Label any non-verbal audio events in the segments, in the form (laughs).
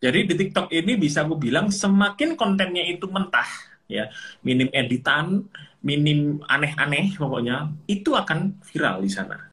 Jadi di TikTok ini bisa aku bilang semakin kontennya itu mentah, ya, minim editan, minim aneh-aneh pokoknya, itu akan viral di sana.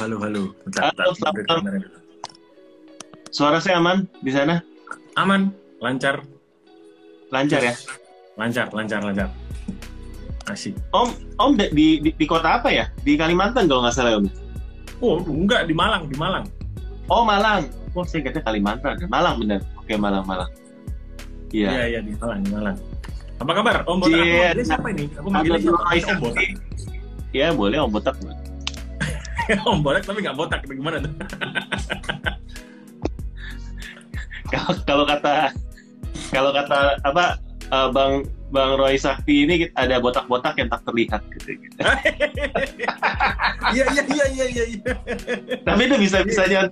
Halo, halo. Bentar, Halo, bentar, selamat bentar, bentar. Suara saya aman di sana? Aman, lancar, Lancar ya? lancar, lancar, lancar. Asik. Om, Om di, di, di, di kota apa ya? Di Kalimantan kalau nggak salah Om. Oh, enggak di Malang, di Malang. Oh Malang. Oh saya kata Kalimantan. Malang bener. Oke Malang Malang. Iya. Iya, iya di Malang, di Malang. Apa kabar? Om Botak, manggilnya siapa ini? Aku manggilnya siapa? Om Botak. Iya boleh Om botak. (laughs) Om Botak tapi nggak botak. Gimana tuh? Kalau kata kalau kata apa eh, Bang Bang Roy Sakti ini ada botak-botak yang tak terlihat gitu. (laughs) Iya, iya, iya, iya, iya, iya. Tapi itu bisa bisanya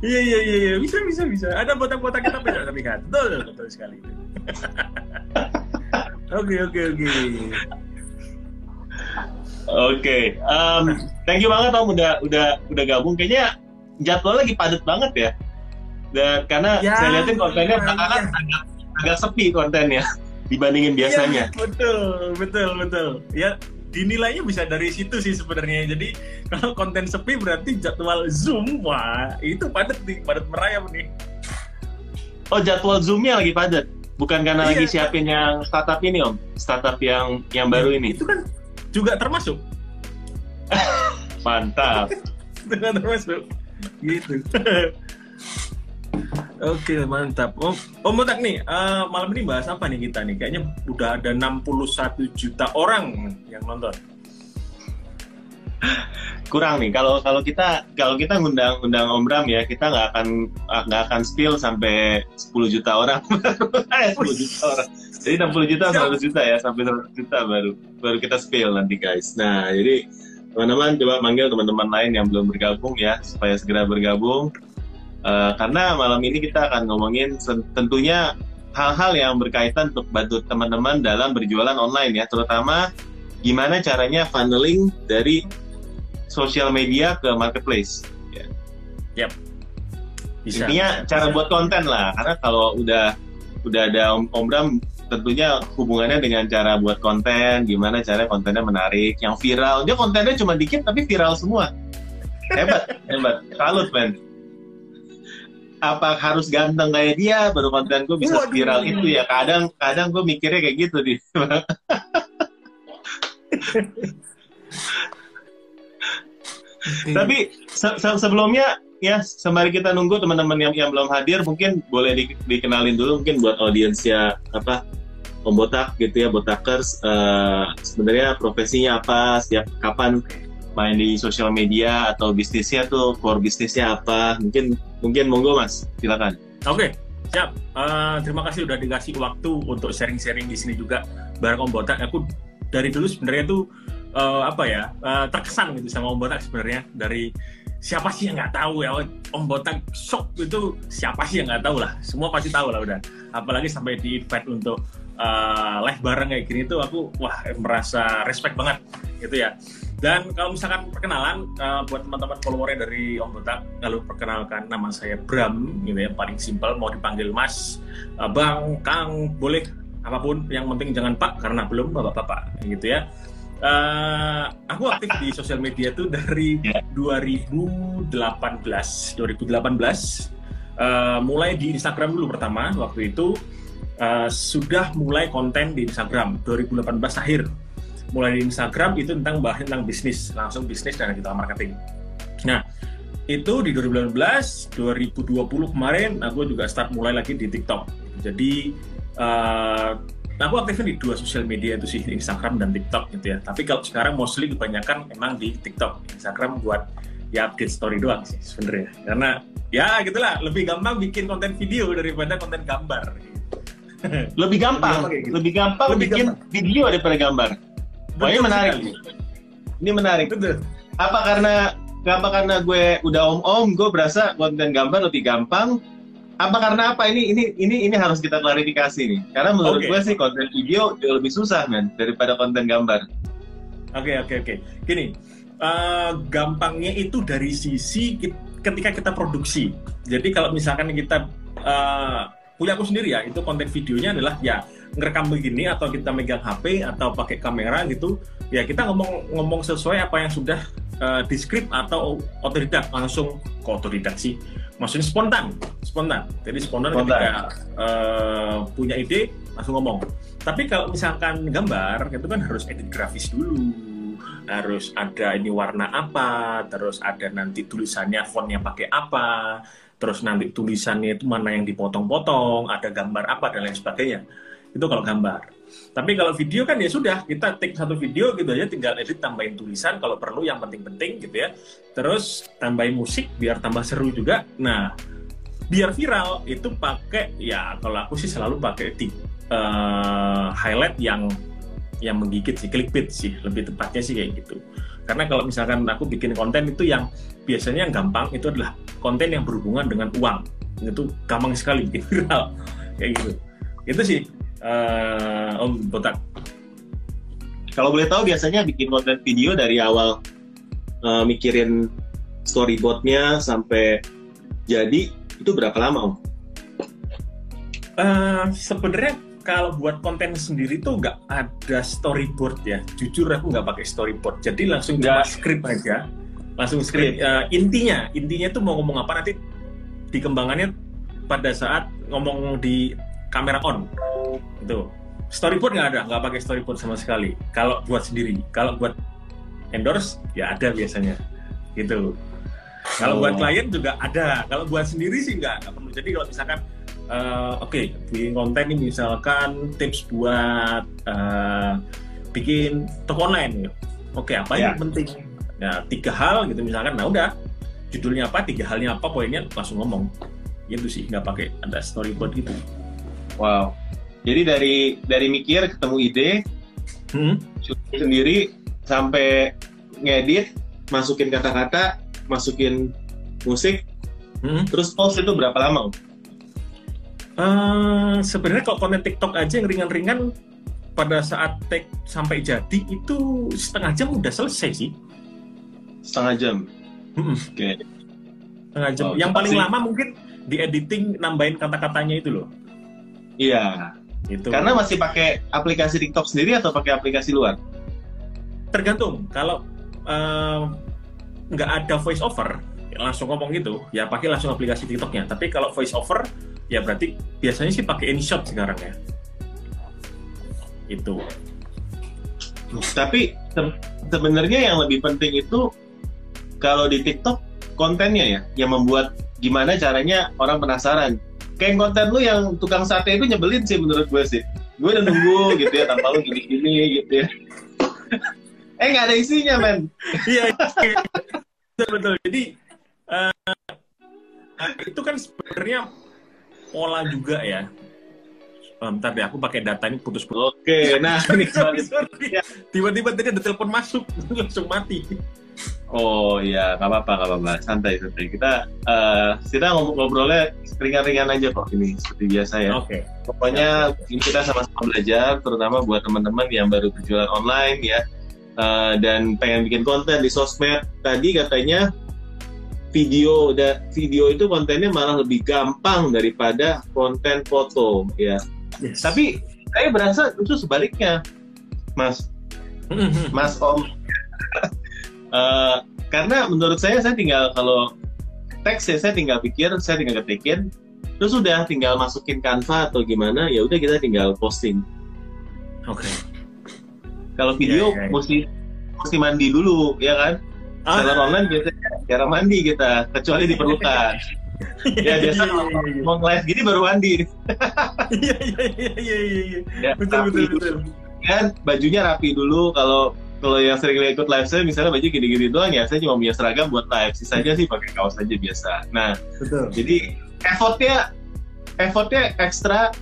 Iya, iya, iya, iya. Bisa, bisa, bisa. Ada botak-botak kita tidak terlihat. Betul, betul sekali. (laughs) Oke, oke, oke. Oke, em, thank you banget Om udah udah udah gabung. Kayaknya jadwal lagi padat banget ya. Dan karena Ya, saya lihatin kontennya iya, belakangan iya. agak, agak sepi kontennya (laughs) dibandingin biasanya. Iya, betul, betul, betul. Ya, dinilainya bisa dari situ sih sebenarnya. Jadi kalau konten sepi berarti jadwal Zoom, wah itu padat nih, padat merayap nih. Oh jadwal zoomnya lagi padat, bukan karena Iya. lagi siapin yang startup ini Om, startup yang yang baru ini. Itu kan juga termasuk, (laughs) Mantap. kan termasuk. Gitu. Oke mantap. Om, Om Botak nih, eh, malam ini bahas apa nih kita nih? Kayaknya udah ada 61 juta orang yang nonton. Kurang nih kalau kalau kita kalau kita ngundang undang Om Bram ya kita nggak akan nggak akan spill sampai 10 juta orang. (laughs) eh 10 juta orang. Jadi 60 juta 100 juta ya sampai 100 juta baru baru kita spill nanti guys. Nah jadi teman-teman coba manggil teman-teman lain yang belum bergabung ya supaya segera bergabung. Eh, karena malam ini kita akan ngomongin tentunya hal-hal yang berkaitan untuk bantu teman-teman dalam berjualan online ya, terutama gimana caranya funneling dari sosial media ke marketplace. Bisa. Intinya cara buat konten lah, karena kalau udah udah ada Om, Om Bram tentunya hubungannya dengan cara buat konten, gimana cara kontennya menarik, yang viral. Dia kontennya cuma dikit tapi viral semua. Hebat, (laughs) hebat. Salut, men. Apa harus ganteng kayak dia baru konten gue bisa Waduh. viral itu ya? Kadang kadang gue mikirnya kayak gitu di. (laughs) Tapi se- se- sebelumnya ya sembari kita nunggu teman-teman yang yang belum hadir mungkin boleh di- dikenalin dulu mungkin buat audiensnya apa Om Botak gitu ya Botakers eh, sebenarnya profesinya apa setiap kapan main di sosial media atau bisnisnya tuh core bisnisnya apa mungkin mungkin monggo mas silakan Oke, siap. Eh, terima kasih udah dikasih waktu untuk sharing-sharing di sini juga bareng Om Botak. Aku dari dulu sebenarnya tuh eh, apa ya eh, terkesan gitu sama Om Botak sebenarnya dari siapa sih yang nggak tahu ya Om Botak shock itu siapa sih yang nggak tahu lah. Semua pasti tahu lah udah. Apalagi sampai di invite untuk eh, live bareng kayak gini tuh aku wah merasa respect banget gitu ya. Dan kalau misalkan perkenalan eh, buat teman-teman followernya dari Om Botak, lalu perkenalkan nama saya Bram, gitu ya paling simpel mau dipanggil Mas, Bang, Kang, boleh apa pun, yang penting jangan Pak karena belum bapak-bapak, gitu ya. Eh, aku aktif di sosial media tuh dari Ya. 2018, 2018. Eh, mulai di Instagram dulu pertama waktu itu eh, sudah mulai konten di Instagram 2018 akhir mulai di Instagram itu tentang bahas tentang bisnis langsung bisnis dan digital marketing. Nah itu di 2019, 2020 kemarin aku juga start mulai lagi di TikTok. Jadi eh, aku aktifnya di dua sosial media itu sih Instagram dan TikTok gitu ya. Tapi kalau sekarang mostly kebanyakan memang di TikTok, Instagram buat ya update story doang sih sebenarnya. Karena ya gitulah lebih gampang bikin konten video daripada konten gambar. (laughs) lebih gampang Lebih gampang gitu. lebih gampang Lebih bikin gampang. video daripada gambar Wah, ini menarik sekali. ini menarik Betul. apa karena apa karena gue udah om-om, gue berasa konten gambar lebih gampang. Apa karena apa? Ini ini ini ini harus kita klarifikasi nih. Karena menurut Oke. gue sih konten video jauh lebih susah men daripada konten gambar. Oke oke oke. Gini, eh, gampangnya itu dari sisi ketika kita produksi. Jadi kalau misalkan kita eh, punya aku sendiri ya, itu konten videonya adalah ya ngerekam begini atau kita megang HP atau pakai kamera gitu. Ya kita ngomong ngomong sesuai apa yang sudah eh, di script atau otodidak langsung ke otodidak sih. Maksudnya spontan, spontan. Jadi spontan, Spontan. ketika eh, punya ide langsung ngomong. Tapi kalau misalkan gambar itu kan harus edit grafis dulu, harus ada ini warna apa, terus ada nanti tulisannya fontnya pakai apa, terus nanti tulisannya itu mana yang dipotong-potong, ada gambar apa dan lain sebagainya. Itu kalau gambar. Tapi kalau video kan ya sudah kita take satu video gitu aja, tinggal edit tambahin tulisan kalau perlu yang penting-penting gitu ya. Terus tambahin musik biar tambah seru juga. Nah, biar viral itu pakai ya kalau aku sih selalu pakai eh, highlight yang yang menggigit sih clickbait sih lebih tepatnya sih kayak gitu. Karena kalau misalkan aku bikin konten itu yang biasanya yang gampang itu adalah konten yang berhubungan dengan uang. Itu gampang sekali bikin viral. (laughs) Kayak gitu. Itu sih eh, om botak Kalau boleh tahu biasanya bikin konten video dari awal eh, mikirin storyboardnya sampai jadi itu berapa lama om? Eh, sebenarnya kalau buat konten sendiri tuh nggak ada storyboard ya. Jujur aku nggak pakai storyboard. Jadi langsung cuma Nggak. script aja. Langsung script. Eh, intinya, intinya tuh mau ngomong apa nanti dikembangannya pada saat ngomong di kamera on. Itu. Storyboard nggak ada, nggak pakai storyboard sama sekali. Kalau buat sendiri, kalau buat endorse ya ada biasanya. Gitu. Kalau Oh. buat klien juga ada. Kalau buat sendiri sih nggak, nggak perlu. Jadi kalau misalkan eh, oke bikin konten ini misalkan tips buat eh, bikin toko online ya. Oke apa Ya. yang penting? Ya tiga hal gitu misalkan. Nah udah judulnya apa, tiga halnya apa, poinnya langsung ngomong. Itu sih nggak pakai ada storyboard gitu. Wow. Jadi dari dari mikir ketemu ide, Hmm? sendiri sampai ngedit, masukin kata-kata, masukin musik, Hmm? terus post itu berapa lama? Eh, sebenarnya kalau konten TikTok aja yang ringan-ringan pada saat take sampai jadi itu setengah jam udah selesai sih. Setengah jam. Mm-mm. Oke. Setengah jam. Oh, yang paling sih. lama mungkin di editing nambahin kata-katanya itu loh. Iya. Itu. Karena masih pakai aplikasi TikTok sendiri atau pakai aplikasi luar? tergantung kalau eh, nggak ada voice over ya langsung ngomong gitu ya pakai langsung aplikasi TikToknya tapi kalau voice over ya berarti biasanya sih pakai InShot sekarang ya itu Tapi se- sebenarnya yang lebih penting itu kalau di TikTok kontennya ya, yang membuat gimana caranya orang penasaran. Kayak konten lu yang tukang sate itu nyebelin sih menurut gue sih. Gue udah nunggu gitu ya, tanpa lu gini-gini gitu ya. eh nggak ada isinya men. iya betul betul jadi eh, itu kan sebenarnya pola juga ya Eh, bentar deh aku pakai data ini putus-putus Oke, nah (laughs) ini. Ya. tiba-tiba tadi ada telepon masuk (laughs) langsung mati Oh iya, nggak apa-apa, nggak apa-apa, santai santai. Kita eh, kita ngobrol-ngobrolnya ringan-ringan aja kok ini seperti biasa ya. oke Pokoknya ini kita sama-sama belajar, terutama buat teman-teman yang baru berjualan online ya, eh, dan pengen bikin konten di sosmed. Tadi katanya video da, video itu kontennya malah lebih gampang daripada konten foto ya. Yes. Tapi saya berasa itu sebaliknya, Mas. Mhm. Mas Om. (laughs) Eh, karena menurut saya saya tinggal kalau teks ya saya tinggal pikir, saya tinggal ketikin, terus udah tinggal masukin Canva atau gimana, ya udah kita tinggal posting. oke Kalau video Iya, iya, iya. mesti mesti mandi dulu, ya kan? Ah. Seller online biasanya cara mandi kita, kecuali diperlukan. (laughs) ya biasa kalau iya, mau live gini baru mandi, iya (laughs) iya iya iya iya iya ya, betul betul betul kan bajunya rapi dulu. Kalau kalau yang sering ikut live saya misalnya baju gini-gini doang ya, saya cuma punya seragam buat live, sisanya sih pakai kaos aja biasa. Nah betul jadi effortnya effortnya ekstra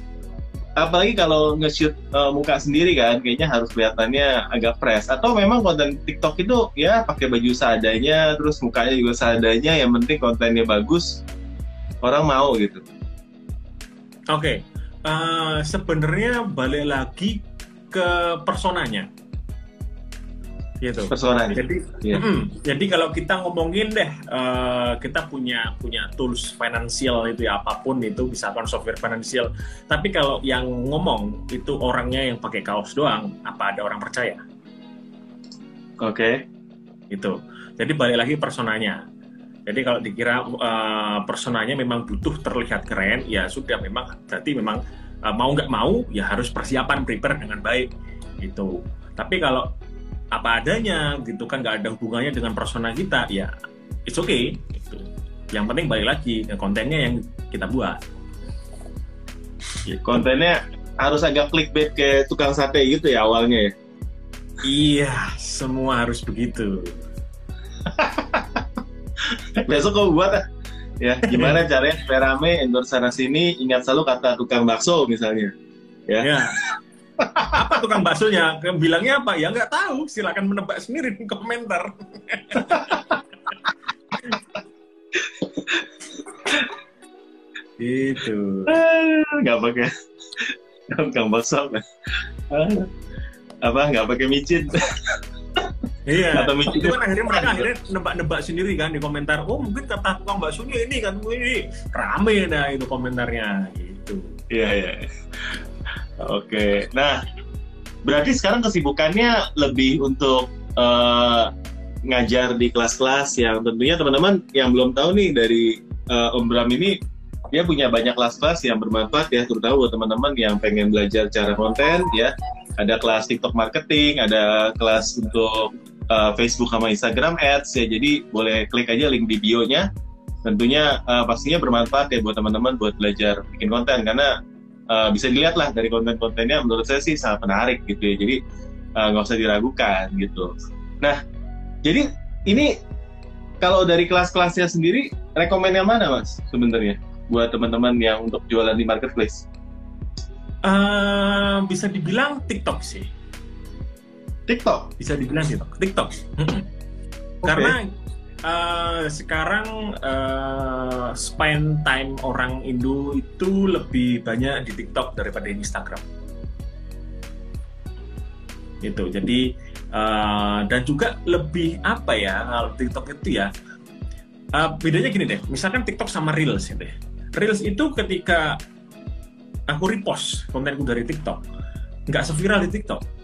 apalagi kalau nge-shoot uh, muka sendiri kan kayaknya harus kelihatannya agak fresh atau memang konten TikTok itu ya pakai baju seadanya terus mukanya juga seadanya yang penting kontennya bagus orang mau gitu oke okay. uh, sebenarnya balik lagi ke personanya gitu. Jadi, yeah. mm, jadi kalau kita ngomongin deh, uh, kita punya punya tools finansial itu ya apa pun itu misalkan software finansial. Tapi kalau yang ngomong itu orangnya yang pakai kaos doang, apa ada orang percaya? Oke. Okay. Itu. Jadi balik lagi personanya. Jadi kalau dikira uh, personanya memang butuh terlihat keren, ya sudah memang berarti memang uh, mau nggak mau ya harus persiapan prepare dengan baik itu. Tapi kalau apa adanya gitu kan nggak ada hubungannya dengan persona kita ya it's okay gitu. yang penting balik lagi ke kontennya yang kita buat. Gitu. kontennya harus agak clickbait ke tukang sate gitu ya awalnya ya? Iya semua harus begitu. (laughs) Besok kau buat ya gimana caranya supaya rame endorse sana sini ingat selalu kata tukang bakso misalnya. Ya, ya (laughs) apa tukang baksonya bilangnya apa ya nggak tahu silakan menebak sendiri di komentar itu nggak pakai tukang bakso apa nggak pakai micin Iya. Atau micin. Itu kan akhirnya mereka akhirnya nebak-nebak sendiri kan di komentar. Oh mungkin kata tukang baksonya ini kan ini rame dah itu komentarnya gitu. Iya iya. Oke, nah berarti sekarang kesibukannya lebih untuk uh, ngajar di kelas-kelas yang tentunya teman-teman yang belum tahu nih dari uh, Om Bram ini dia punya banyak kelas-kelas yang bermanfaat ya terutama buat teman-teman yang pengen belajar cara konten ya. Ada kelas TikTok marketing ada kelas untuk uh, Facebook sama Instagram ads ya. Jadi boleh klik aja link di bio-nya. Tentunya uh, pastinya bermanfaat ya buat teman-teman buat belajar bikin konten. Karena uh, bisa dilihat lah dari konten-kontennya menurut saya sih sangat menarik gitu ya. Jadi eh, nggak uh, usah diragukan gitu. Nah jadi ini kalau dari kelas-kelasnya sendiri rekomend yang mana mas sebenarnya? Buat teman-teman yang untuk jualan di marketplace. Uh, bisa dibilang TikTok sih. TikTok? Bisa dibilang TikTok. TikTok. Okay. karena uh, sekarang uh, spend time orang Indo itu lebih banyak di TikTok daripada di Instagram. Gitu. Jadi uh, dan juga lebih apa ya kalau TikTok itu ya uh, bedanya gini deh. Misalkan TikTok sama Reels ya deh. Reels itu ketika aku repost kontenku dari TikTok nggak seviral di TikTok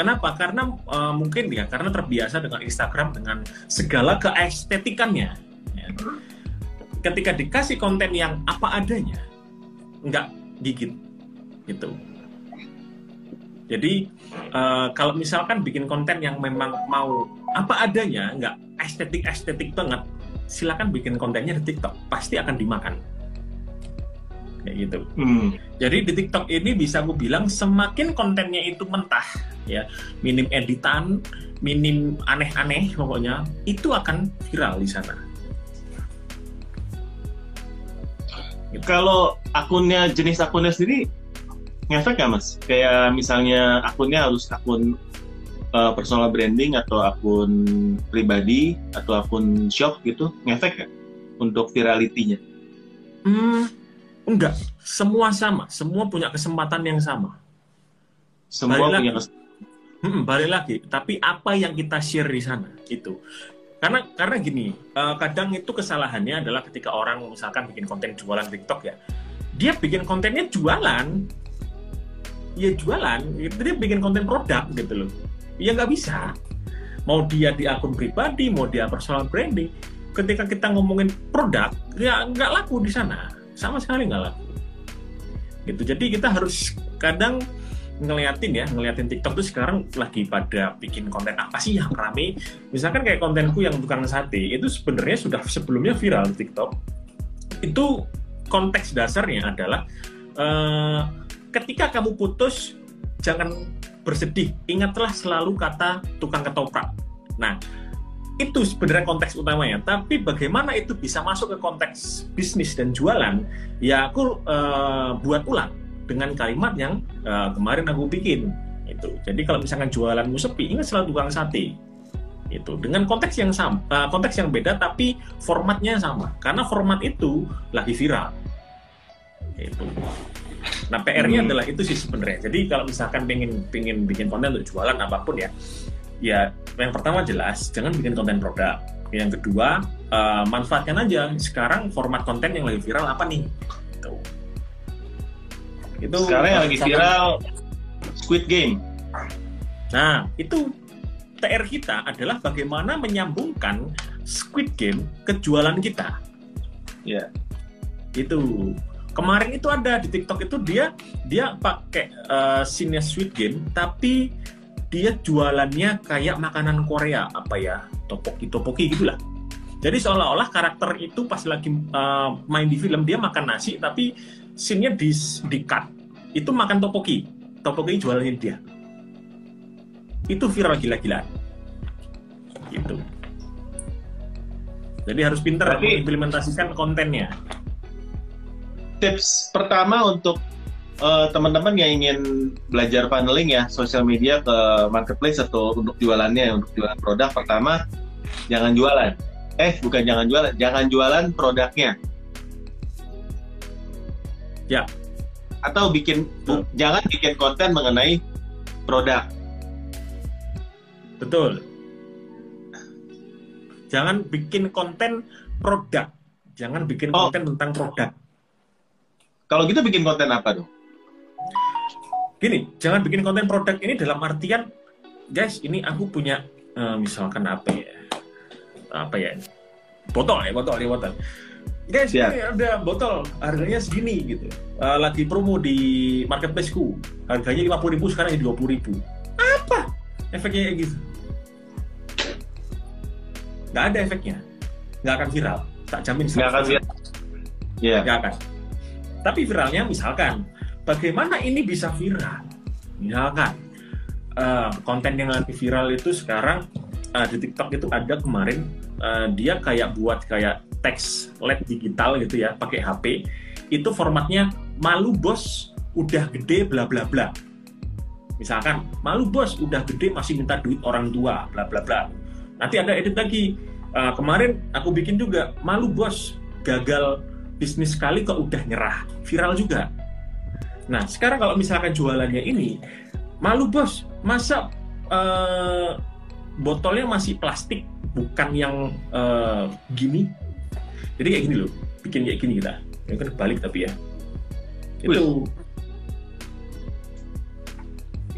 Kenapa? Karena uh, mungkin ya karena terbiasa dengan Instagram dengan segala keestetikannya. Ya. Ketika dikasih konten yang apa adanya, nggak gigit, gitu. Jadi uh, kalau misalkan bikin konten yang memang mau apa adanya, nggak estetik estetik banget, silakan bikin kontennya di TikTok, pasti akan dimakan kayak gitu. Hmm. Jadi di TikTok ini bisa aku bilang semakin kontennya itu mentah, ya minim editan, minim aneh-aneh pokoknya itu akan viral di sana. Gitu. Kalau akunnya jenis akunnya sendiri ngefek ya mas? Kayak misalnya akunnya harus akun uh, personal branding atau akun pribadi atau akun shop gitu ngefek ya untuk viralitinya? Hmm, Enggak, semua sama, semua punya kesempatan yang sama. Semua balik punya kesempatan. Hmm, balik lagi, tapi apa yang kita share di sana itu. Karena karena gini, uh, kadang itu kesalahannya adalah ketika orang misalkan bikin konten jualan TikTok ya, dia bikin kontennya jualan, ya jualan, itu dia bikin konten produk gitu loh. Ya nggak bisa. Mau dia di akun pribadi, mau dia personal branding, ketika kita ngomongin produk, ya nggak laku di sana sama sekali nggak laku. Gitu. Jadi kita harus kadang ngeliatin ya ngeliatin TikTok tuh sekarang lagi pada bikin konten apa sih yang rame. Misalkan kayak kontenku yang tukang sate itu sebenarnya sudah sebelumnya viral di TikTok. Itu konteks dasarnya adalah uh, ketika kamu putus jangan bersedih. Ingatlah selalu kata tukang ketoprak. Nah itu sebenarnya konteks utamanya. Tapi bagaimana itu bisa masuk ke konteks bisnis dan jualan, ya aku uh, buat ulang dengan kalimat yang uh, kemarin aku bikin itu jadi kalau misalkan jualanmu sepi ingat selalu tukang sate. Itu dengan konteks yang sama uh, konteks yang beda tapi formatnya sama. Karena format itu lagi viral. Itu nah PR-nya hmm. adalah itu sih sebenarnya. Jadi kalau misalkan pengen pengen bikin konten untuk jualan apa pun ya ya yang pertama jelas jangan bikin konten produk yang kedua uh, manfaatkan aja sekarang format konten yang lagi viral apa nih itu itu sekarang yang lagi viral Squid Game nah itu PR kita adalah bagaimana menyambungkan Squid Game ke jualan kita. Ya. Yeah. Itu. Kemarin itu ada di TikTok itu dia dia pakai uh, scene Squid Game tapi dia jualannya kayak makanan Korea apa ya topoki topoki gitulah. Jadi seolah-olah karakter itu pas lagi uh, main di film dia makan nasi tapi scene-nya di, di cut itu makan topoki. Topoki jualannya dia. Itu viral gila-gilaan. Gitu. Jadi harus pintar mengimplementasikan kontennya. Tips pertama untuk uh, teman-teman yang ingin belajar funneling ya sosial media ke marketplace atau untuk jualannya untuk jualan produk pertama jangan jualan eh bukan jangan jualan jangan jualan produknya ya atau bikin bu, jangan bikin konten mengenai produk Betul. Jangan bikin konten produk. Jangan bikin oh. konten tentang produk. Kalau gitu bikin konten apa dong? Gini, jangan bikin konten produk ini dalam artian, guys, ini aku punya uh, misalkan apa ya, apa ya, botol ya, botol ya, botol. Guys, yeah. ini ada botol, harganya segini gitu. Uh, lagi promo di marketplaceku, harganya lima puluh ribu sekarang jadi dua puluh ribu. Apa? Efeknya kayak gitu nggak ada efeknya nggak akan viral tak jamin nggak akan viral yeah. nggak akan tapi viralnya misalkan bagaimana ini bisa viral? Misalkan uh, konten yang lagi viral itu sekarang uh, di TikTok itu ada kemarin uh, dia kayak buat kayak teks LED digital gitu ya pakai HP itu formatnya malu bos udah gede bla bla bla. Misalkan malu bos udah gede masih minta duit orang tua bla bla bla. Nanti ada edit lagi. Uh, kemarin aku bikin juga malu bos gagal bisnis sekali kok udah nyerah. Viral juga. Nah sekarang kalau misalkan jualannya ini malu bos masa uh, botolnya masih plastik bukan yang uh, gini. Jadi kayak gini loh bikin kayak gini kita. Ini kan balik tapi ya itu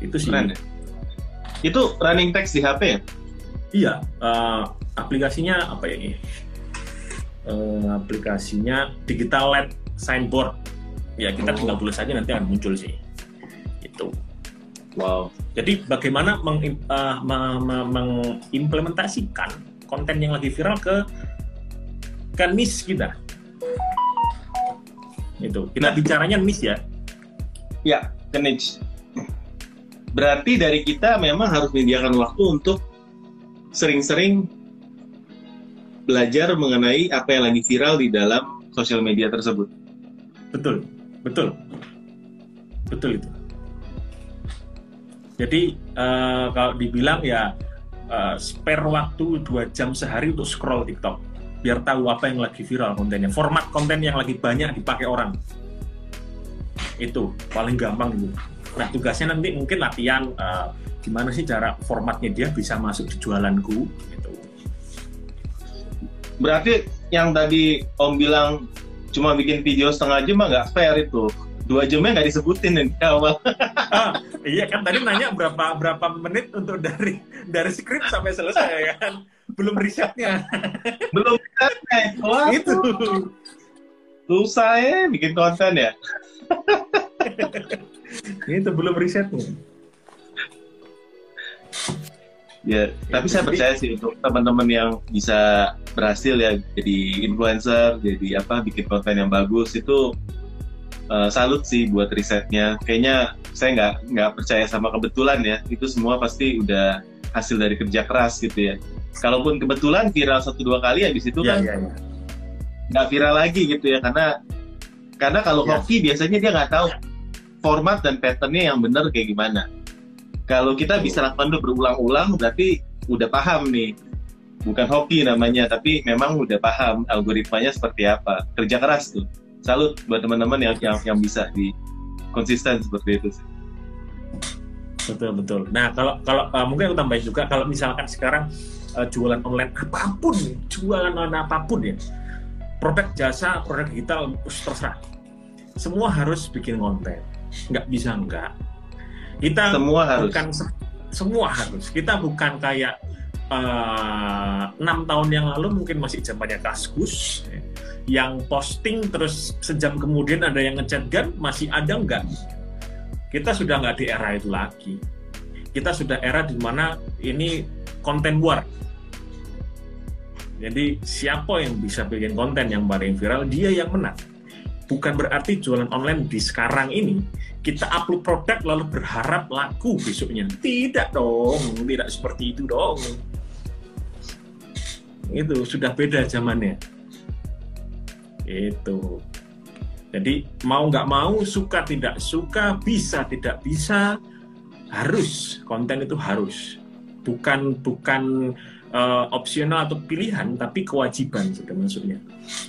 itu sih. Keren, ya? Itu running text di HP ya? Iya, uh, aplikasinya apa ya ini? Uh, aplikasinya digital LED signboard. Ya kita oh. tinggal tulis saja nanti akan muncul sih. Itu. Wow. Jadi bagaimana meng, uh, mengimplementasikan konten yang lagi viral ke ke niche kita? Itu. Kita nah. bicaranya niche ya. Ya, ke niche. Berarti dari kita memang harus menyediakan waktu untuk sering-sering belajar mengenai apa yang lagi viral di dalam sosial media tersebut. Betul, betul, betul itu. Jadi uh, kalau dibilang ya uh, spare waktu dua jam sehari untuk scroll TikTok, biar tahu apa yang lagi viral kontennya, format konten yang lagi banyak dipakai orang. Itu paling gampang itu. Nah tugasnya nanti mungkin latihan uh, gimana sih cara formatnya dia bisa masuk di jualanku gitu. Berarti yang tadi Om bilang cuma bikin video setengah jam mah nggak fair itu. Dua jamnya nggak disebutin nih awal. ah, iya kan tadi nanya berapa berapa menit untuk dari dari skrip sampai selesai ya kan. Belum risetnya. Belum risetnya. Wah, itu. Susah ya bikin konten ya. itu belum risetnya. Ya, ya tapi saya percaya sih untuk teman-teman yang bisa berhasil ya jadi influencer, jadi apa bikin konten yang bagus itu uh, salut sih buat risetnya. Kayaknya saya nggak nggak percaya sama kebetulan ya. Itu semua pasti udah hasil dari kerja keras gitu ya. Kalaupun kebetulan viral satu dua kali habis itu ya, kan ya, ya. nggak viral lagi gitu ya karena karena kalau ya. hoki biasanya dia nggak tahu format dan patternnya yang benar kayak gimana. Kalau kita bisa lakukan itu berulang-ulang, berarti udah paham nih. Bukan hoki namanya, tapi memang udah paham algoritmanya seperti apa. Kerja keras tuh. Salut buat teman-teman yang, yang yang bisa di konsisten seperti itu sih. Betul betul. Nah kalau kalau uh, mungkin aku tambahin juga kalau misalkan sekarang uh, jualan online apa pun, jualan online apa pun ya, produk jasa, produk digital terserah. Semua harus bikin konten. Nggak bisa enggak. Kita Semua harus. bukan se- semua harus. Kita bukan kayak eh, enam tahun yang lalu mungkin masih zamannya kaskus ya, yang posting terus sejam kemudian ada yang ngechat gan masih ada enggak kita sudah nggak di era itu lagi. Kita sudah era di mana ini konten war. Jadi siapa yang bisa bikin konten yang paling viral, dia yang menang. Bukan berarti jualan online di sekarang ini kita upload produk lalu berharap laku besoknya. Tidak dong, tidak seperti itu dong. Itu sudah beda zamannya. Itu. Jadi mau nggak mau, suka tidak suka, bisa tidak bisa, harus konten itu harus. Bukan bukan eh, opsional atau pilihan, tapi kewajiban sudah maksudnya.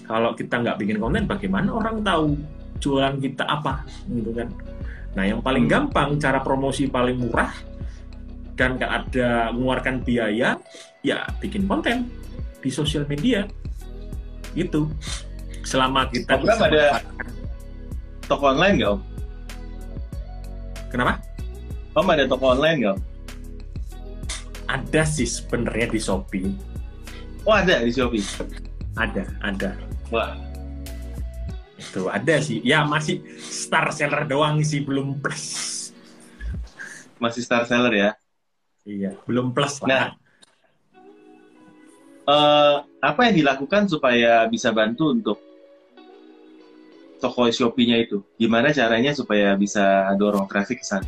Kalau kita nggak bikin konten, bagaimana orang tahu jualan kita apa, gitu kan? Nah, yang paling Hmm. gampang cara promosi paling murah dan nggak ada mengeluarkan biaya, ya bikin konten di sosial media. Itu selama kita Program bisa ada- Toko online nggak om? Kenapa? Om ada toko online nggak? Ada sih sebenarnya di Shopee. Oh ada di Shopee. Ada, ada. Wah, Itu ada sih. Ya masih star seller doang sih, belum plus. masih star seller ya. Iya, belum plus Nah, lah. Eh, apa yang dilakukan supaya bisa bantu untuk toko Shopee-nya itu? Gimana caranya supaya bisa dorong traffic ke sana?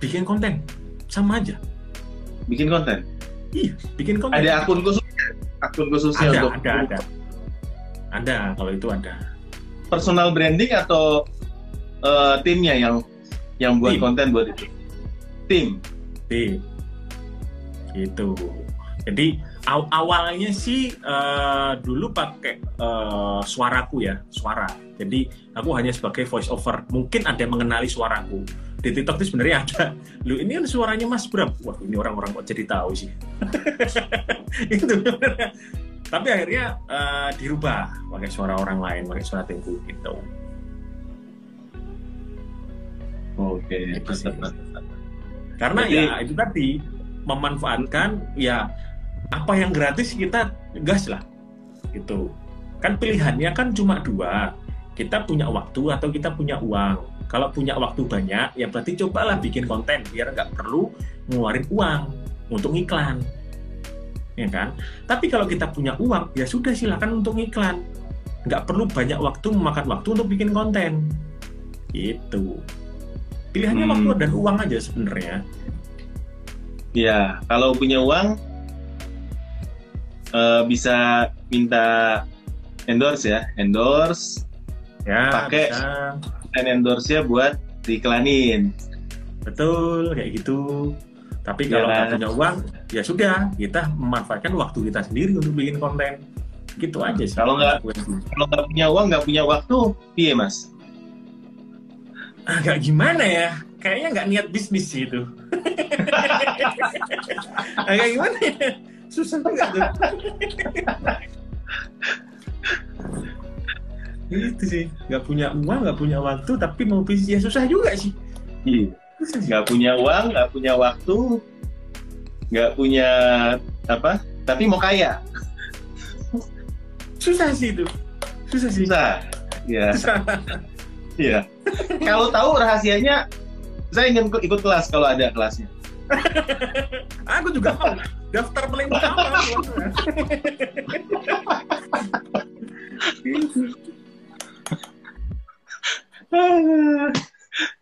Bikin konten sama aja. Bikin konten. Iya, bikin konten. Ada akun khusus, akun khususnya ada, untuk ada, ada. Ada, kalau itu ada. Personal branding atau eh, timnya yang yang buat Tim. konten buat itu? Tim. Di gitu. Jadi aw- awalnya sih eh, dulu pakai eh, suaraku ya, suara. Jadi aku hanya sebagai voice over. Mungkin ada yang mengenali suaraku. Di TikTok itu sebenarnya ada. Lu ini kan suaranya Mas Bram. Wah, ini orang-orang kok jadi tahu sih. (laughs) itu Tapi akhirnya eh, dirubah pakai suara orang lain, pakai suara Tengku gitu. Oke. Mantap. Karena Jadi- ya itu tadi memanfaatkan ya apa yang gratis kita gas lah gitu. Kan pilihannya kan cuma dua. Kita punya waktu atau kita punya uang. Kalau punya waktu banyak, ya berarti cobalah bikin konten biar nggak perlu ngeluarin uang untuk iklan. Ya kan? Tapi kalau kita punya uang, ya sudah silakan untuk iklan. Nggak perlu banyak waktu memakan waktu untuk bikin konten. Gitu. Pilihannya Hmm. waktu dan uang aja sebenarnya. Ya, kalau punya uang eh, bisa minta endorse ya, endorse Ya, Pakai. dan endorse-nya buat diiklanin. betul kayak gitu. Tapi kalau nggak kan? punya uang, ya sudah kita memanfaatkan waktu kita sendiri untuk bikin konten. Gitu aja sih. Kalau nggak- Kalau nggak punya uang, nggak punya waktu, piye mas? agak gimana ya? Kayaknya nggak niat bisnis sih itu. (laughs) agak gimana ya? Susah juga tuh. itu sih nggak punya uang nggak punya waktu tapi mau bisnis ya susah juga sih Iya. Nggak punya uang, nggak punya waktu, nggak punya apa? Tapi mau kaya, susah sih itu susah sih susah. Ya, susah. iya. kalau tahu rahasianya, saya ingin ikut, ikut kelas kalau ada kelasnya. (laughs) Aku juga mau daftar paling pertama. (laughs)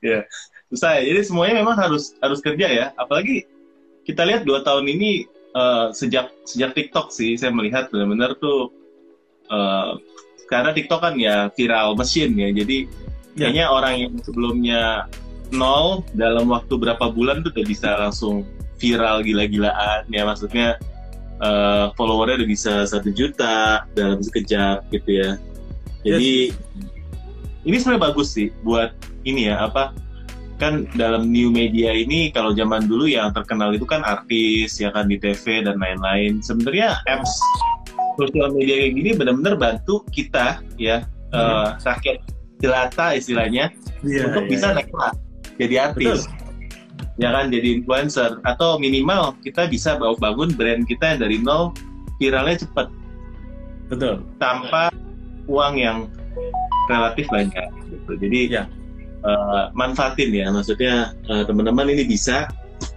ya, susah. ya. Jadi semuanya memang harus harus kerja ya. Apalagi kita lihat dua tahun ini eh, sejak sejak TikTok sih, saya melihat benar-benar tuh eh, karena TikTok kan ya viral mesin ya. Jadi Ya. kayaknya orang yang sebelumnya nol dalam waktu berapa bulan tuh udah bisa langsung viral gila-gilaan ya maksudnya eh, followernya udah bisa satu juta dalam sekejap gitu ya jadi ini sebenarnya bagus sih buat ini ya apa kan dalam new media ini kalau zaman dulu yang terkenal itu kan artis ya kan di TV dan lain-lain sebenarnya apps sosial media kayak gini benar-benar bantu kita ya eh, rakyat jelata istilahnya Iya, untuk iya. bisa naik kelas jadi artis ya kan jadi influencer atau minimal kita bisa bawa bangun brand kita yang dari nol viralnya cepat betul. tanpa uang yang relatif banyak gitu. jadi Ya. Eh, manfaatin ya. Maksudnya eh, teman-teman ini bisa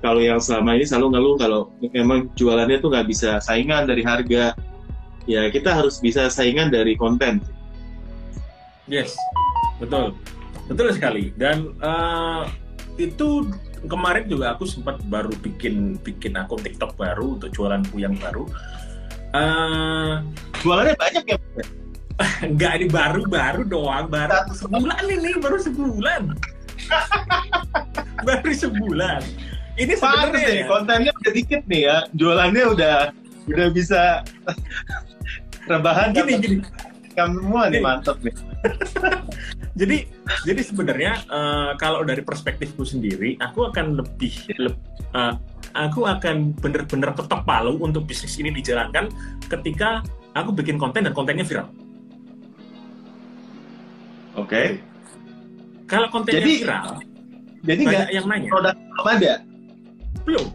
kalau yang selama ini selalu ngeluh kalau memang jualannya tuh nggak bisa saingan dari harga. Ya kita harus bisa saingan dari konten. Yes, betul, betul sekali. Dan eh, itu kemarin juga aku sempat baru bikin bikin akun TikTok baru untuk jualanku yang baru. Eh, jualannya banyak ya enggak ini baru baru doang, baru sebulan ini baru sebulan, baru sebulan. Ini sebenarnya nih, kontennya udah dikit nih ya. Jualannya udah udah bisa rebahan gini gini. semua nih mantep nih. (laughs) Jadi jadi sebenarnya eh, kalau dari perspektifku sendiri, aku akan lebih leb- eh, aku akan benar-benar ketok palu untuk bisnis ini dijalankan ketika aku bikin konten dan kontennya viral. Oke. Kalau kontennya Jadi, viral, Jadi nggak yang nanya. produk belum ada. Belum.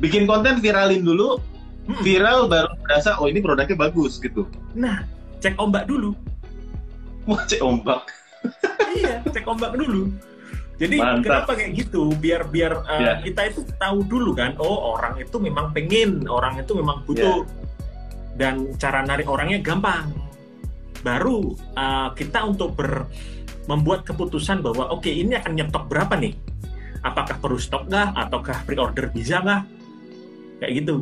Bikin konten viralin dulu, Mm-mm. viral baru merasa oh ini produknya bagus gitu. Nah, cek ombak dulu. Wah cek ombak. iya, cek ombak dulu. Jadi Mantap. kenapa kayak gitu? Biar biar uh, Ya. kita itu tahu dulu kan, oh orang itu memang pengen, orang itu memang butuh, dan cara narik orangnya gampang. Baru uh, kita untuk ber membuat keputusan bahwa oke ini akan nyetok berapa nih? Apakah perlu stok nggak? Ataukah pre-order bisa nggak? Kayak gitu.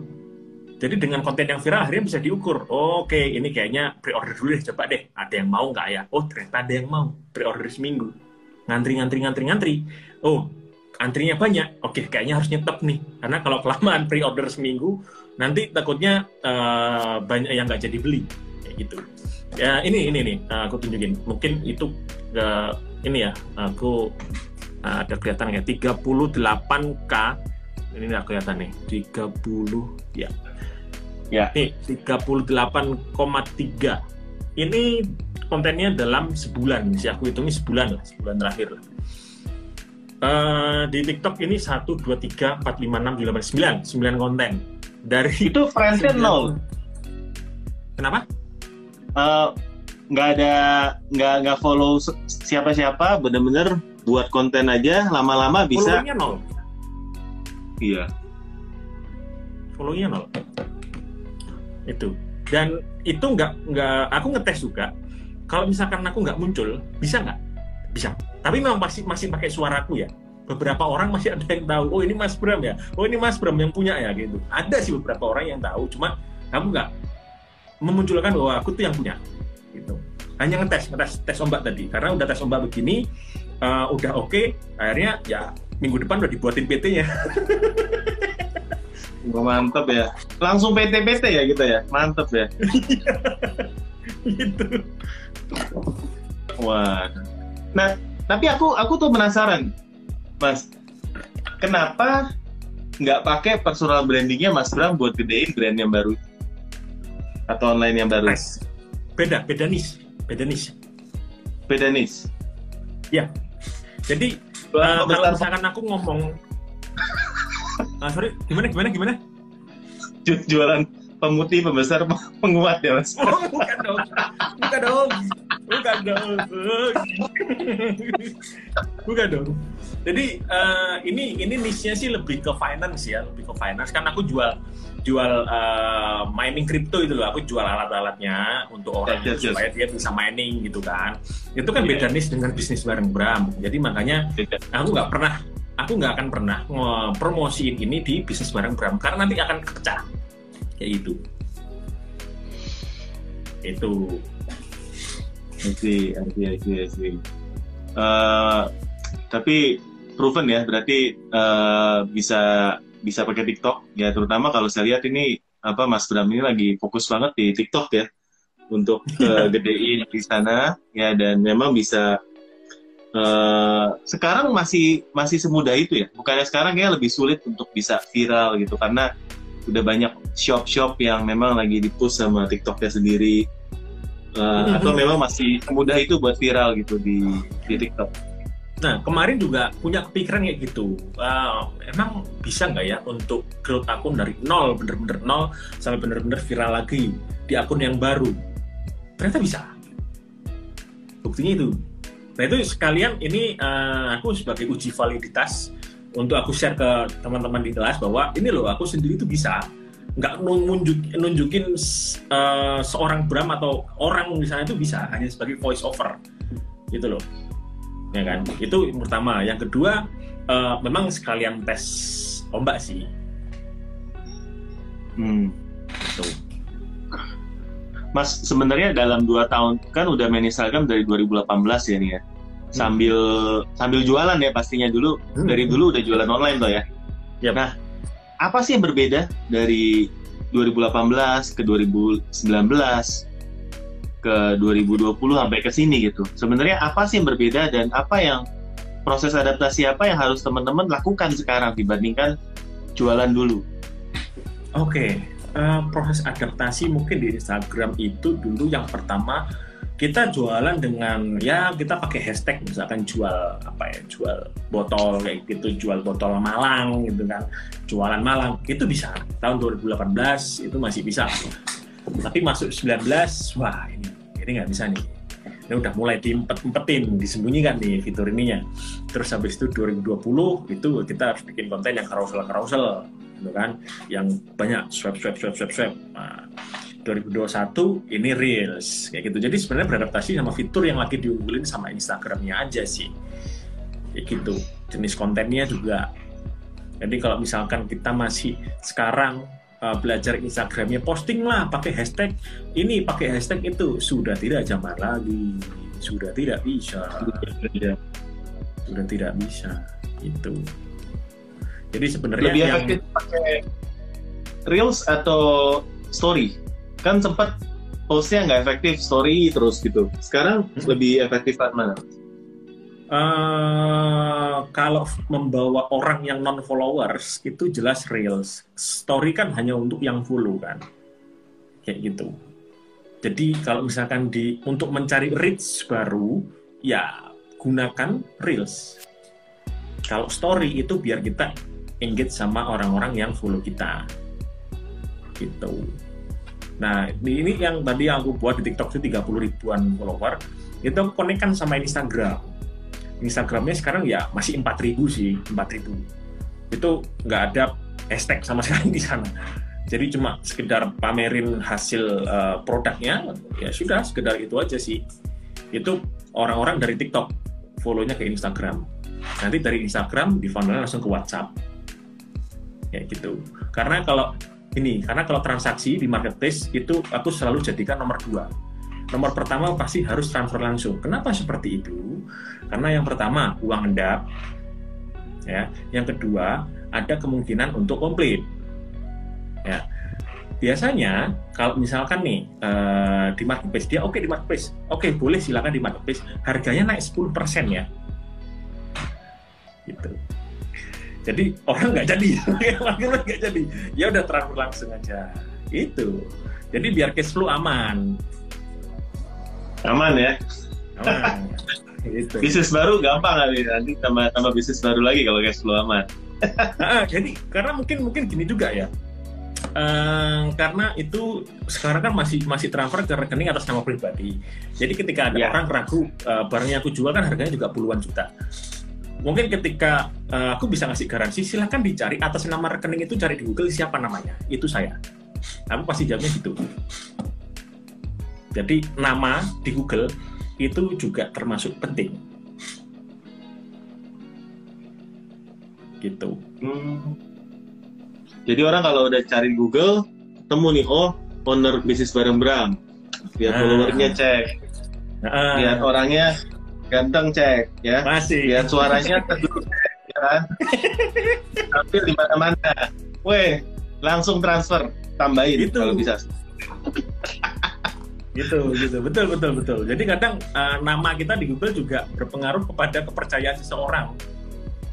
Jadi dengan konten yang viral akhirnya bisa diukur. Oh, Oke, ini kayaknya pre-order dulu deh, coba deh. Ada yang mau nggak ya? Oh, ternyata ada yang mau. Pre-order seminggu. Ngantri, ngantri, ngantri, ngantri. Oh, antrinya banyak. Oke, kayaknya harus nyetop nih. Karena kalau kelamaan pre-order seminggu, nanti takutnya eh, banyak yang nggak jadi beli. Kayak gitu. Ya, ini, ini nih, eh, aku tunjukin. Mungkin itu, eh, ini ya, aku eh, ada kelihatan kayak 38K. Ini nggak kelihatan nih, 30, ya. Ya. Nih, 38,3. Ini kontennya dalam sebulan, sih aku hitungnya sebulan lah, sebulan terakhir lah. Eh, di TikTok ini 1, 2, 3, 4, 5, 6, 7, 8, 9, 9 konten. Dari Itu friendsnya nol. Kenapa? Eh, nggak ada nggak nggak follow siapa-siapa bener-bener buat konten aja lama-lama bisa Follow-nya nol. iya Follow-nya nol. Itu. Dan itu nggak nggak aku ngetes juga. Kalau misalkan aku nggak muncul, bisa nggak? Bisa. Tapi memang masih masih pakai suaraku ya. Beberapa orang masih ada yang tahu. Oh ini Mas Bram ya. Oh ini Mas Bram yang punya ya gitu. Ada sih beberapa orang yang tahu. Cuma kamu nggak memunculkan bahwa aku tuh yang punya. Gitu. Hanya ngetes, ngetes tes ombak tadi. Karena udah tes ombak begini, eh, udah oke. Akhirnya ya minggu depan udah dibuatin PT-nya. (laughs) Wah, mantep ya langsung PT-PT ya gitu ya mantep ya (laughs) gitu. wah nah tapi aku aku tuh penasaran mas kenapa nggak pakai personal brandingnya mas Bram buat gedein brand yang baru atau online yang baru. Beda, beda niche. Beda niche. beda nis Jadi Jualan eh, kalau pembesar misalkan aku ngomong Ah, sorry, gimana gimana gimana? ju- jualan pemutih pembesar (laughs) penguat ya mas Oh, bukan dong. Bukan dong. Bukan dong. Bukan dong. Jadi eh, ini ini niche-nya sih lebih ke finance ya, lebih ke finance kan aku jual jual eh, mining crypto itu loh. Aku jual alat-alatnya untuk orang Yes, yes, supaya dia bisa mining gitu kan. Itu kan Iya. beda niche dengan bisnis bareng Bram. Jadi makanya aku nggak pernah aku nggak akan pernah promosiin ini di bisnis bareng Bram karena nanti akan pecah kayak gitu itu I see, I see, I see, I see. Uh, tapi proven ya, berarti uh, bisa bisa pakai TikTok ya terutama kalau saya lihat ini apa Mas Bram ini lagi fokus banget di TikTok ya untuk uh, (laughs) gedein di sana ya dan memang bisa uh, sekarang masih masih semudah itu ya bukannya sekarang ya lebih sulit untuk bisa viral gitu karena udah banyak shop-shop yang memang lagi dipush sama TikToknya sendiri uh, atau memang masih semudah itu buat viral gitu di di TikTok. Nah kemarin juga punya kepikiran kayak gitu. Uh, emang bisa nggak ya untuk growth akun dari nol bener-bener nol sampai bener-bener viral lagi di akun yang baru? Ternyata bisa. Buktinya itu. Nah itu sekalian ini uh, aku sebagai uji validitas untuk aku share ke teman-teman di kelas bahwa ini loh aku sendiri itu bisa nggak nunjuk, nunjukin uh, seorang Bram atau orang di sana itu bisa hanya sebagai voice over gitu loh ya kan itu yang pertama yang kedua uh, memang sekalian tes ombak sih hmm. Gitu. Mas sebenarnya dalam dua tahun kan udah main Instagram dari 2018 ya nih ya sambil sambil jualan ya pastinya dulu hmm. dari dulu udah jualan online tuh ya. Yep. Nah, apa sih yang berbeda dari 2018 ke 2019 ke 2020 sampai ke sini gitu? Sebenarnya apa sih yang berbeda dan apa yang proses adaptasi apa yang harus teman-teman lakukan sekarang dibandingkan jualan dulu? Oke, okay. uh, eh, proses adaptasi mungkin di Instagram itu dulu yang pertama kita jualan dengan ya kita pakai hashtag misalkan jual apa ya jual botol kayak gitu jual botol Malang gitu kan. Jualan Malang itu bisa. Tahun 2018 itu masih bisa. Tapi masuk 19 wah ini ini nggak bisa nih. Ini udah mulai diempet-empetin disembunyikan nih fitur ininya terus habis itu 2020 itu kita harus bikin konten yang carousel carousel gitu kan. Yang banyak swipe swipe swipe swipe swipe nah, 2021 ini Reels kayak gitu. Jadi sebenarnya beradaptasi sama fitur yang lagi diunggulin sama Instagramnya aja sih. Kayak gitu. Jenis kontennya juga. Jadi kalau misalkan kita masih sekarang uh, belajar Instagramnya posting lah pakai hashtag ini pakai hashtag itu sudah tidak zaman lagi sudah tidak bisa sudah tidak bisa itu jadi sebenarnya lebih yang... pakai reels atau story kan sempat postnya nggak efektif story terus gitu sekarang lebih efektif mana Uh, kalau membawa orang yang non followers itu jelas reels. Story kan hanya untuk yang follow kan, kayak gitu. Jadi kalau misalkan di untuk mencari reach baru, ya gunakan reels. Kalau story itu biar kita engage sama orang-orang yang follow kita, gitu. Nah, ini yang tadi yang aku buat di TikTok itu 30 ribuan follower, itu aku konekkan sama Instagram. Instagramnya sekarang ya masih 4000 sih, 4000. Itu nggak ada hashtag sama (laughs) sekali di sana. Jadi cuma sekedar pamerin hasil uh, produknya, ya sudah sekedar itu aja sih. Itu orang-orang dari TikTok follow-nya ke Instagram. Nanti dari Instagram di funnel langsung ke WhatsApp. Ya gitu. Karena kalau ini karena kalau transaksi di marketplace itu aku selalu jadikan nomor dua. Nomor pertama pasti harus transfer langsung. Kenapa seperti itu? Karena yang pertama uang endap. Ya. Yang kedua ada kemungkinan untuk komplit. Ya. Biasanya kalau misalkan nih uh, di marketplace dia oke okay, di marketplace. Oke okay, boleh silakan di marketplace. Harganya naik 10% ya. Gitu jadi orang nggak jadi. (laughs) Akhirnya nggak jadi. Ya udah transfer langsung aja. Itu. Jadi biar cash flow aman. Aman ya? Aman. (laughs) Gitu. bisnis baru gampang kali. Nanti tambah tambah bisnis baru lagi kalau cash flow aman. (laughs) Nah, jadi karena mungkin mungkin gini juga ya. Uh, karena itu sekarang kan masih masih transfer ke rekening atas nama pribadi. Jadi ketika ada ya. orang ragu uh, barangnya aku jual kan harganya juga puluhan juta mungkin ketika uh, aku bisa ngasih garansi silahkan dicari. Atas nama rekening itu cari di Google siapa namanya. Itu saya. Aku pasti jawabnya gitu. Jadi nama di Google itu juga termasuk penting. Gitu. Hmm. jadi orang kalau udah cari Google temu nih oh owner bisnis bareng Bram. Lihat nah. followernya cek. Nah. lihat orangnya ganteng cek ya. Masih. Biar suaranya (laughs) teduh ya kan. Tampil di mana-mana. Weh, langsung transfer, tambahin Itu. kalau bisa. (laughs) gitu gitu betul betul betul jadi kadang uh, nama kita di Google juga berpengaruh kepada kepercayaan seseorang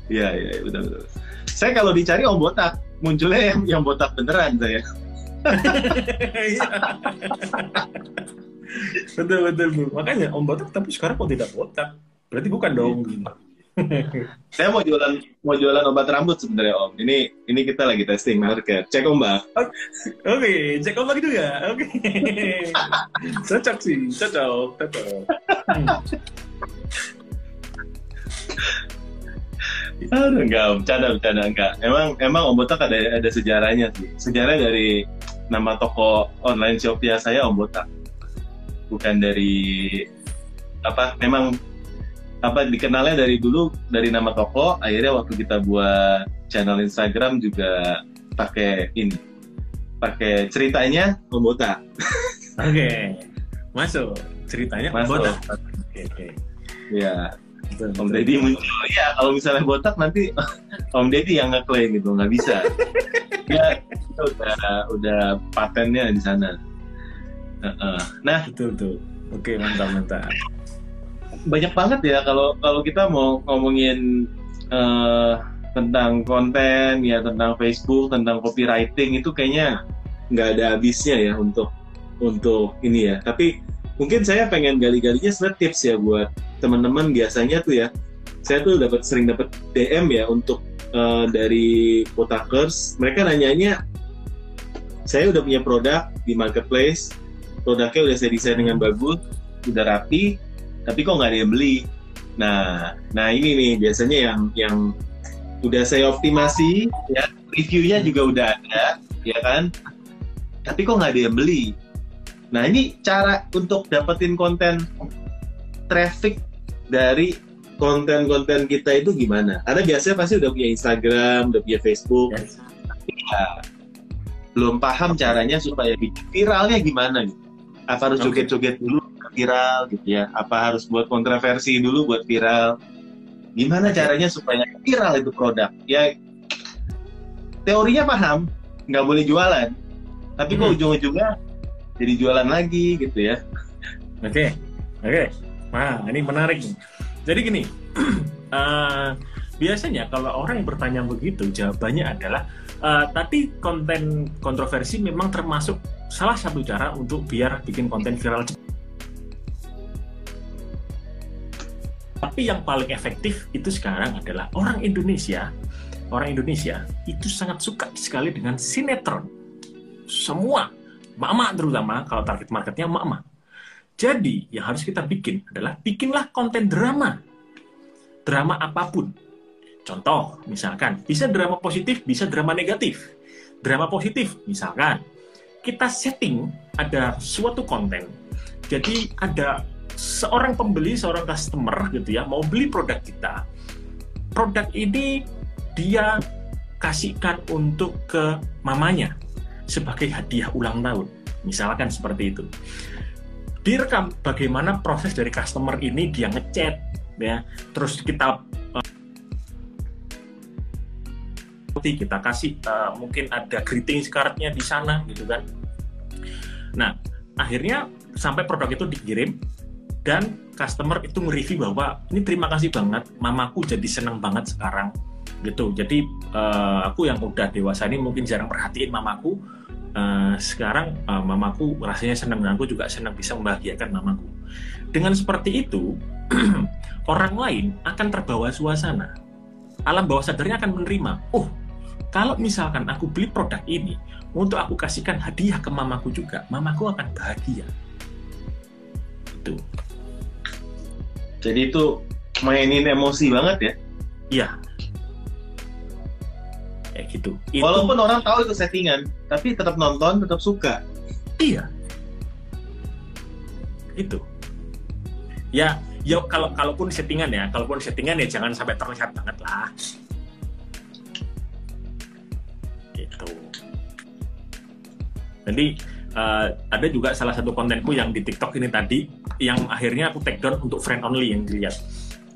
Iya, iya, iya, betul betul. Saya kalau dicari om botak, munculnya yang yang botak beneran saya. (laughs) Betul betul bu makanya om botak tapi sekarang kok tidak botak berarti bukan dong Saya mau jualan mau jualan obat rambut sebenarnya om. Ini ini kita lagi testing market. Cek om mbak. oke cek om lagi juga oke cocok sih cocok cocok Hmm. Aduh, enggak om, bercanda bercanda enggak. Emang emang om botak ada ada sejarahnya sih. Sejarah dari nama toko online Shopee saya om botak. Bukan dari apa? Memang apa dikenalnya dari dulu dari nama toko. Akhirnya waktu kita buat channel Instagram juga pakai ini, pakai ceritanya om botak. (laughs) oke masuk ceritanya botak oke oke Ya, Betul, Om. Deddy muncul. Ya, kalau misalnya botak nanti (laughs) Om Deddy yang ngeklaim gitu, nggak bisa. (laughs) ya, itu udah udah patennya di sana. Nah, betul betul oke mantap mantap banyak banget ya kalau kalau kita mau ngomongin eh, tentang konten ya tentang Facebook, tentang copywriting itu kayaknya nggak ada habisnya ya untuk untuk ini ya. Tapi mungkin saya pengen gali-galinya sebenarnya tips ya buat teman-teman biasanya tuh ya. Saya tuh dapat sering dapat DM ya untuk eh, dari Kotakers. Mereka nanyanya saya udah punya produk di marketplace, produknya udah saya desain dengan bagus, udah rapi, tapi kok nggak ada yang beli. Nah, nah ini nih biasanya yang yang udah saya optimasi, ya reviewnya juga udah ada, ya kan? Tapi kok nggak ada yang beli. Nah ini cara untuk dapetin konten traffic dari konten-konten kita itu gimana? Karena biasanya pasti udah punya Instagram, udah punya Facebook, Yes. ya, belum paham caranya supaya bikin viralnya gimana gitu. Apa harus joget-joget dulu viral gitu ya? Apa harus buat kontroversi dulu buat viral? Gimana caranya supaya viral itu produk? Ya teorinya paham, nggak boleh jualan. Tapi kok Hmm. ujung-ujungnya jadi jualan lagi gitu ya? Oke, oke. Nah, ini menarik nih. Jadi gini, (clears throat) eh, biasanya kalau orang bertanya begitu, jawabannya adalah eh, tadi konten kontroversi memang termasuk salah satu cara untuk biar bikin konten viral. Tapi yang paling efektif itu sekarang adalah orang Indonesia, orang Indonesia itu sangat suka sekali dengan sinetron. Semua, mama terutama kalau target marketnya mama. Jadi, yang harus kita bikin adalah bikinlah konten drama. Drama apa pun. Contoh, misalkan, bisa drama positif, bisa drama negatif. Drama positif, misalkan, kita setting ada suatu konten. Jadi, ada seorang pembeli, seorang customer gitu ya, mau beli produk kita. Produk ini dia kasihkan untuk ke mamanya sebagai hadiah ulang tahun. Misalkan seperti itu direkam bagaimana proses dari customer ini dia ngechat ya terus kita uh, kita kasih uh, mungkin ada greeting cardnya di sana gitu kan nah akhirnya sampai produk itu dikirim dan customer itu nge-review bahwa ini terima kasih banget mamaku jadi seneng banget sekarang gitu jadi uh, aku yang udah dewasa ini mungkin jarang perhatiin mamaku Uh, sekarang uh, mamaku rasanya senang dan aku juga senang bisa membahagiakan mamaku. Dengan seperti itu, (clears throat) orang lain akan terbawa suasana. Alam bawah sadarnya akan menerima. Oh, kalau misalkan aku beli produk ini untuk aku kasihkan hadiah ke mamaku juga, mamaku akan bahagia. Itu. Jadi itu mainin emosi banget ya. Iya. Kayak gitu. Itu- Walaupun orang tahu itu settingan, tapi tetap nonton, tetap suka. Iya. Itu. Ya, ya kalau kalaupun settingan ya, kalaupun settingan ya jangan sampai terlihat banget lah. Jadi eh, ada juga salah satu kontenku yang di TikTok ini tadi yang akhirnya aku take down untuk friend only yang dilihat.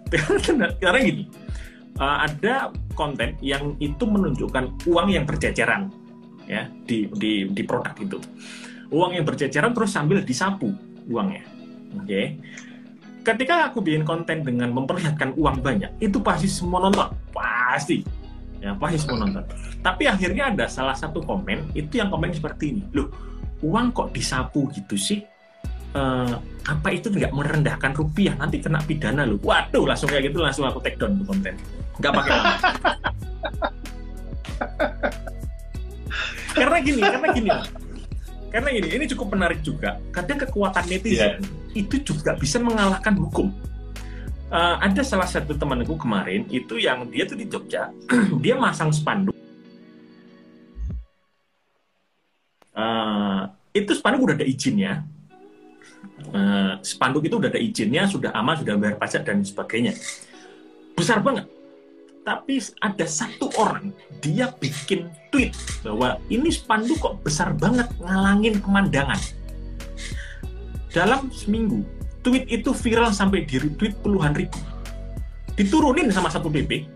(laughs) Karena gini, uh, ada konten yang itu menunjukkan uang yang berceceran ya di di di produk itu. Uang yang berceceran terus sambil disapu uangnya. Oke. Okay. Ketika aku bikin konten dengan memperlihatkan uang banyak, itu pasti semua nonton, pasti. Ya, pasti semua nonton. Tapi akhirnya ada salah satu komen, itu yang komen seperti ini. Loh, uang kok disapu gitu sih? Uh, apa itu nggak merendahkan rupiah nanti kena pidana loh waduh langsung kayak gitu langsung aku take down tuh konten nggak pakai karena gini karena gini karena gini ini cukup menarik juga kadang kekuatan netizen yeah. itu juga bisa mengalahkan hukum uh, ada salah satu temanku kemarin itu yang dia tuh di Jogja (clears throat) dia masang spanduk uh, itu spanduk udah ada izinnya uh, spanduk itu udah ada izinnya, sudah aman, sudah bayar pajak dan sebagainya. Besar banget. Tapi ada satu orang, dia bikin tweet bahwa ini spanduk kok besar banget ngalangin pemandangan. Dalam seminggu, tweet itu viral sampai di retweet puluhan ribu. Diturunin sama satu PP.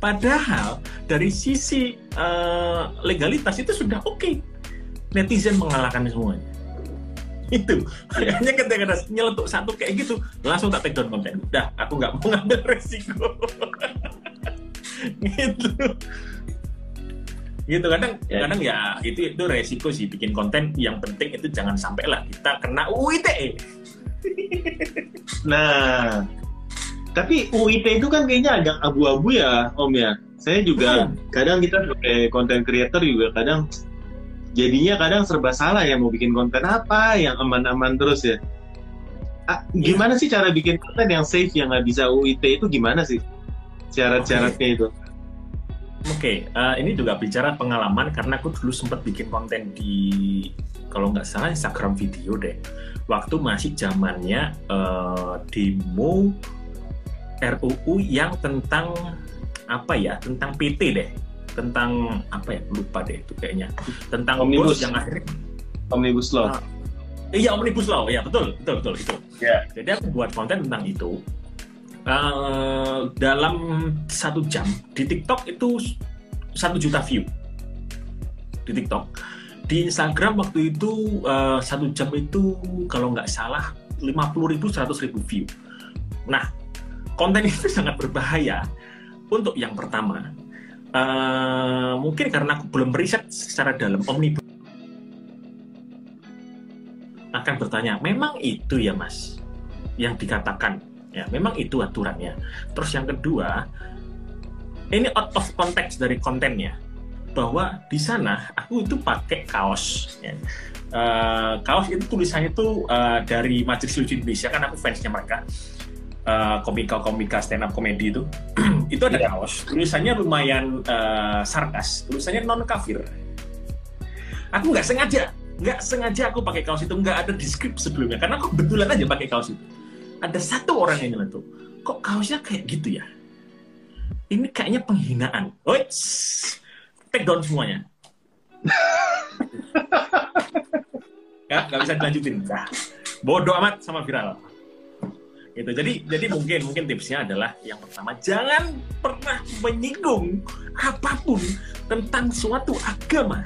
Padahal dari sisi uh, legalitas itu sudah oke. Okay. Netizen mengalahkan semuanya itu hanya ketika ada nyeletuk satu kayak gitu langsung tak take down konten udah aku nggak mau ngambil resiko (laughs) gitu gitu kadang ya. kadang ya itu itu resiko sih bikin konten yang penting itu jangan sampai lah kita kena UITE nah tapi UIT itu kan kayaknya agak abu-abu ya Om ya saya juga hmm. kadang kita sebagai content creator juga kadang jadinya kadang serba salah ya mau bikin konten apa yang aman-aman terus ya ah, gimana sih cara bikin konten yang safe yang nggak bisa UIT itu gimana sih syarat-syaratnya okay. itu Oke, okay, uh, eh, ini juga bicara pengalaman karena aku dulu sempat bikin konten di kalau nggak salah Instagram video deh. Waktu masih zamannya uh, demo RUU yang tentang apa ya? Tentang PT deh tentang apa ya lupa deh itu kayaknya tentang omnibus yang akhirnya omnibus law. Uh, iya omnibus law, ya betul betul betul itu. Yeah. Jadi aku buat konten tentang itu. Uh, dalam satu jam di TikTok itu satu juta view di TikTok. Di Instagram waktu itu uh, satu jam itu kalau nggak salah 50 ribu 100 ribu view. Nah konten itu (laughs) sangat berbahaya. Untuk yang pertama uh, mungkin karena aku belum riset secara dalam omnibus akan bertanya memang itu ya mas yang dikatakan? Ya memang itu aturannya. Terus yang kedua ini out of context dari kontennya bahwa di sana aku itu pakai kaos ya. uh, kaos itu tulisannya itu uh, dari Majelis Lucu Indonesia kan aku fansnya mereka. Uh, komika-komika stand up komedi itu. (clears throat) Itu ada yeah. kaos. Tulisannya lumayan uh, sarkas. Tulisannya non kafir aku nggak sengaja nggak sengaja aku pakai kaos itu. Nggak ada di script sebelumnya. Karena aku betulan aja pakai kaos itu. Ada satu orang yang nyeletuk kok kaosnya kayak gitu ya? Ini kayaknya penghinaan. Woi, take down semuanya. Ya nggak bisa dilanjutin. Nah, bodoh amat sama viral. Gitu. Jadi jadi mungkin mungkin tipsnya adalah yang pertama jangan pernah menyinggung apa pun tentang suatu agama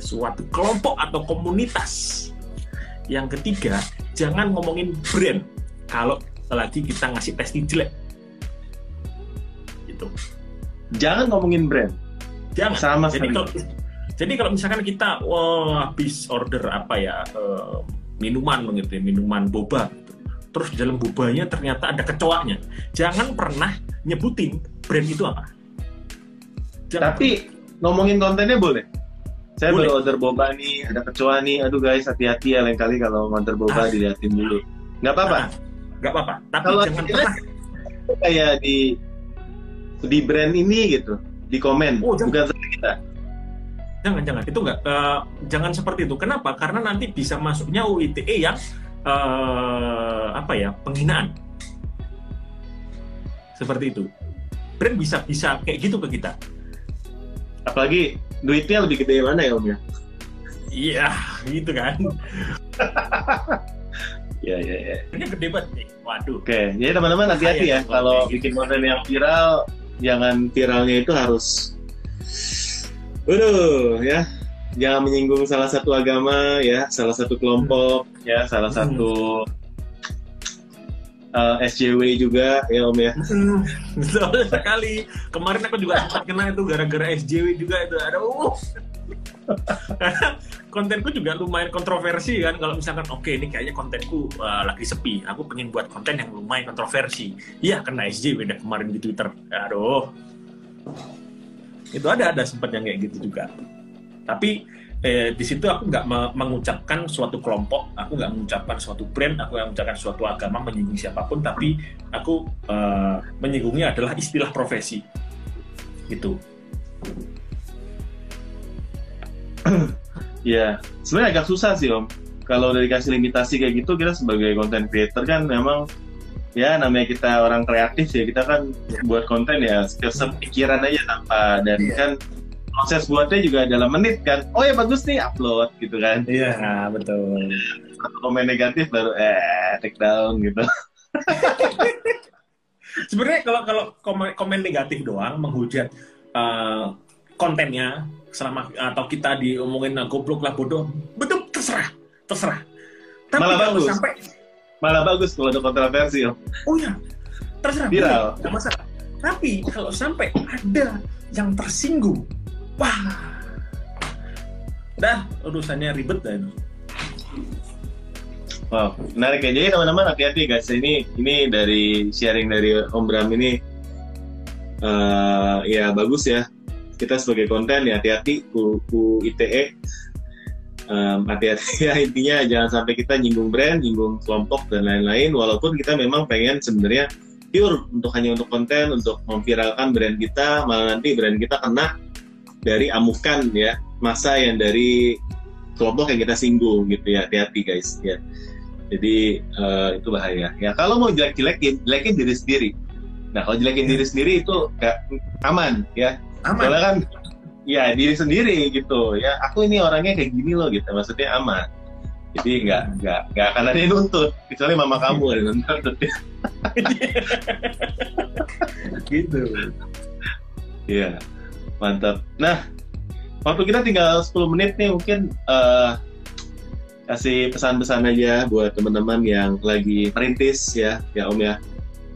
suatu kelompok atau komunitas. Yang ketiga jangan ngomongin brand kalau lagi kita ngasih testing jelek. Gitu. Jangan ngomongin brand jangan sama jadi kalau jadi kalau misalkan kita wah habis order apa ya uh, minuman begitu ya, minuman boba terus di dalam bobanya ternyata ada kecoaknya. Jangan pernah nyebutin brand itu apa. Jangan Tapi pernah. ngomongin kontennya boleh. Saya boleh. baru order boba nih, ada kecoa nih. Aduh guys, hati-hati ya lain kali kalau order boba ah. diliatin dulu. Nggak apa-apa. Nah, nggak apa-apa. Tapi kalau jangan pernah kayak di di brand ini gitu, di komen, oh, bukan sama kita. Jangan, jangan. Itu nggak. Uh, jangan seperti itu. Kenapa? Karena nanti bisa masuknya UITE yang uh, apa ya penghinaan seperti itu brand bisa bisa kayak gitu ke kita apalagi duitnya lebih gede mana ya om ya iya gitu kan (laughs) ya Iya, iya, iya. Ini gede banget nih. Waduh. Oke, jadi teman-teman hati-hati ya kalau bikin gitu. konten yang viral, jangan viralnya itu harus, Waduh, ya, jangan menyinggung salah satu agama ya, salah satu kelompok ya, salah Hmm. satu uh, SJW juga ya Om ya. Hmm, (laughs) betul sekali. Kemarin aku juga sempat kena itu gara-gara SJW juga itu. Aduh. Karena (laughs) kontenku juga lumayan kontroversi kan. Kalau misalkan oke ini kayaknya kontenku uh, lagi sepi. Aku pengen buat konten yang lumayan kontroversi. Iya kena SJW deh kemarin di Twitter. Aduh. Itu ada ada sempat yang kayak gitu juga. Tapi eh, di situ aku nggak me- mengucapkan suatu kelompok, aku nggak mengucapkan suatu brand, aku nggak mengucapkan suatu agama menyinggung siapa pun, tapi aku eh, menyinggungnya adalah istilah profesi gitu (clears throat) Ya, sebenarnya agak susah sih Om. Kalau udah dikasih limitasi kayak gitu, kita sebagai content creator kan memang ya namanya kita orang kreatif ya kita kan buat konten ya sepikiran aja tanpa dan Iya. kan proses buatnya juga dalam menit kan oh ya bagus nih upload gitu kan iya betul satu komen negatif baru eh take down gitu (laughs) sebenarnya kalau kalau komen, komen negatif doang menghujat eh, kontennya selama atau kita diomongin nah, goblok lah bodoh betul terserah terserah tapi Malah bagus. sampai malah bagus kalau ada kontroversi Om. oh ya terserah Viral. nggak masalah tapi kalau sampai ada yang tersinggung wah dah urusannya ribet itu. Wow, menarik ya. Jadi teman-teman hati-hati guys. Ini ini dari sharing dari Om Bram ini eh ya bagus ya. Kita sebagai konten ya hati-hati U, U ITE. Em, hati-hati ya intinya jangan sampai kita nyinggung brand, nyinggung kelompok dan lain-lain. Walaupun kita memang pengen sebenarnya pure untuk hanya untuk konten, untuk memviralkan brand kita, malah nanti brand kita kena dari amukan ya masa yang dari kelompok yang kita singgung gitu ya hati-hati guys ya jadi eh, itu bahaya ya kalau mau jelek-jelekin jelekin diri sendiri nah kalau jelekin diri sendiri itu gak aman ya aman. Soalnya kan ya diri sendiri gitu ya. Aku ini orangnya kayak gini loh gitu. Maksudnya aman. Jadi nggak nggak nggak akan ada yang nuntut kecuali mama kamu ada yang nuntut. (laughs) Gitu. Iya, mantap. Nah, waktu kita tinggal 10 menit nih, mungkin eh, kasih pesan-pesan aja buat teman-teman yang lagi merintis ya, ya Om ya,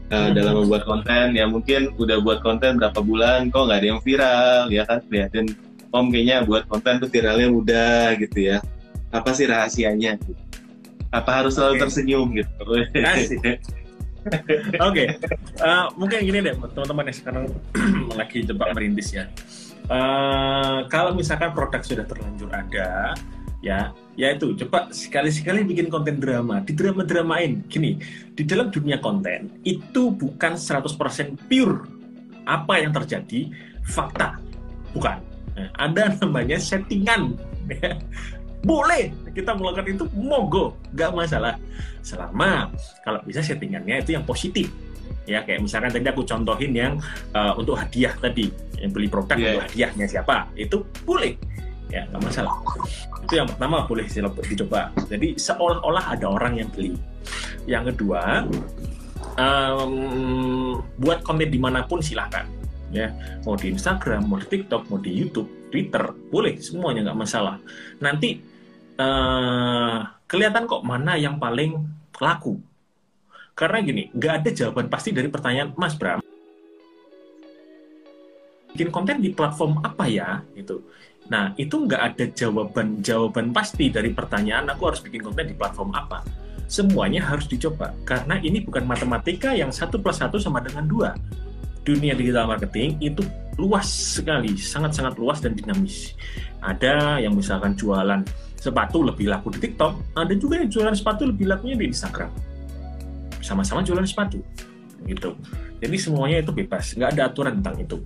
Eh, Hmm. dalam membuat konten. Ya mungkin udah buat konten berapa bulan, kok nggak ada yang viral, ya kan? Lihatin Om kayaknya buat konten tuh viralnya mudah gitu ya. Apa sih rahasianya? Apa harus selalu Oke. tersenyum gitu? (laughs) Oke, Eh, mungkin gini deh teman-teman yang sekarang (clears throat) lagi jebak merintis ya. Eh, kalau misalkan produk sudah terlanjur ada, ya, ya itu coba sekali-sekali bikin konten drama, di drama-dramain. Gini, di dalam dunia konten itu bukan 100% pure apa yang terjadi fakta, bukan. Nah, ada (laughs) namanya settingan. ya. Boleh kita melakukan itu monggo, nggak masalah selama kalau bisa settingannya itu yang positif ya kayak misalkan tadi aku contohin yang uh, untuk hadiah tadi yang beli produk Iya. untuk hadiahnya siapa itu boleh ya nggak masalah. Itu yang pertama boleh dicoba. Jadi seolah-olah ada orang yang beli. Yang kedua em, buat konten di mana pun silahkan ya mau di Instagram mau di TikTok mau di YouTube Twitter boleh. Semuanya nggak masalah. Nanti eh, kelihatan kok mana yang paling laku. Karena gini nggak ada jawaban pasti dari pertanyaan Mas Bram bikin konten di platform apa ya? Gitu nah itu nggak ada jawaban jawaban pasti dari pertanyaan aku harus bikin konten di platform apa? Semuanya harus dicoba karena ini bukan matematika yang satu plus satu sama dengan dua. Dunia digital marketing itu luas sekali sangat-sangat luas dan dinamis. Ada yang misalkan jualan sepatu lebih laku di TikTok ada juga yang jualan sepatu lebih lakunya di Instagram. Sama-sama jualan sepatu gitu. Jadi semuanya itu bebas nggak ada aturan tentang itu.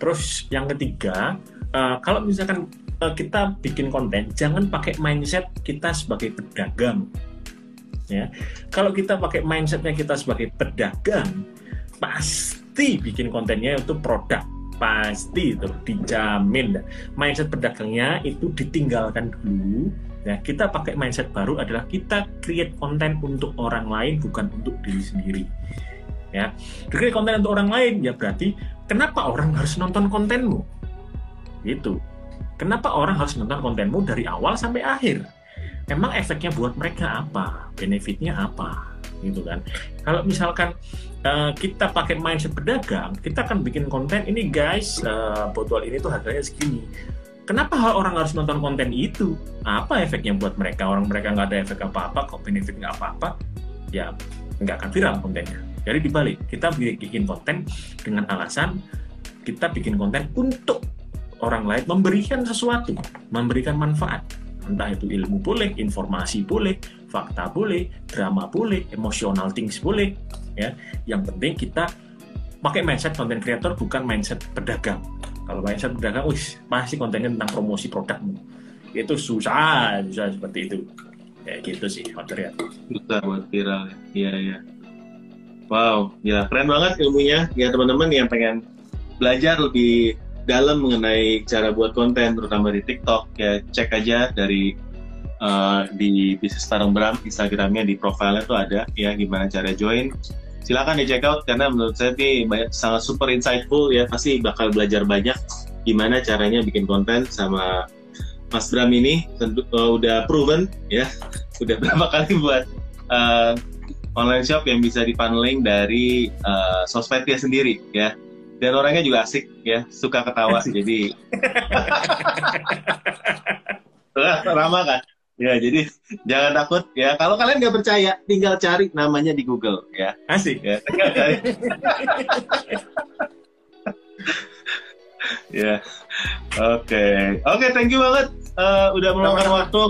Terus yang ketiga eh, kalau misalkan eh, kita bikin konten jangan pakai mindset kita sebagai pedagang. Ya. Kalau kita pakai mindsetnya kita sebagai pedagang pasti bikin kontennya itu produk. Pasti itu dijamin. Mindset pedagangnya itu ditinggalkan dulu. Ya, kita pakai mindset baru adalah kita create konten untuk orang lain bukan untuk diri sendiri. Ya, create konten untuk orang lain ya berarti kenapa orang harus nonton kontenmu? Gitu. Kenapa orang harus nonton kontenmu dari awal sampai akhir? Emang efeknya buat mereka apa? Benefitnya apa? Gitu kan. Kalau misalkan uh, kita pakai mindset pedagang, kita akan bikin konten ini guys, uh, botol ini tuh harganya segini Kenapa orang harus nonton konten itu? Apa efeknya buat mereka? Orang mereka nggak ada efek apa-apa, kok benefit nggak apa-apa, ya nggak akan viral kontennya. Jadi dibalik, kita bikin konten dengan alasan kita bikin konten untuk orang lain memberikan sesuatu, memberikan manfaat. Entah itu ilmu boleh, informasi boleh, fakta boleh, drama boleh, emotional things boleh. Ya, yang penting kita pakai mindset content creator bukan mindset pedagang kalau mindset pedagang, wis pasti kontennya tentang promosi produkmu. Itu susah, susah seperti itu. Kayak gitu sih, ya. Susah buat viral, iya ya. Wow, ya keren banget ilmunya. Ya teman-teman yang pengen belajar lebih dalam mengenai cara buat konten, terutama di TikTok, ya cek aja dari uh, di bisnis bareng Bram Instagramnya di profilnya tuh ada ya gimana cara join. Silakan di check out karena menurut saya ini banyak, sangat super insightful ya pasti bakal belajar banyak gimana caranya bikin konten sama Mas Bram ini. Tentu uh, udah proven ya (laughs) udah berapa kali buat uh, online shop yang bisa dipaneling dari uh, sosmednya sendiri ya dan orangnya juga asik ya suka ketawa asik. jadi ramah kan Ya, jadi jangan takut ya. Kalau kalian nggak percaya, tinggal cari namanya di Google ya. Asik. Ya, ya. Oke. Oke, thank you banget uh, udah meluangkan waktu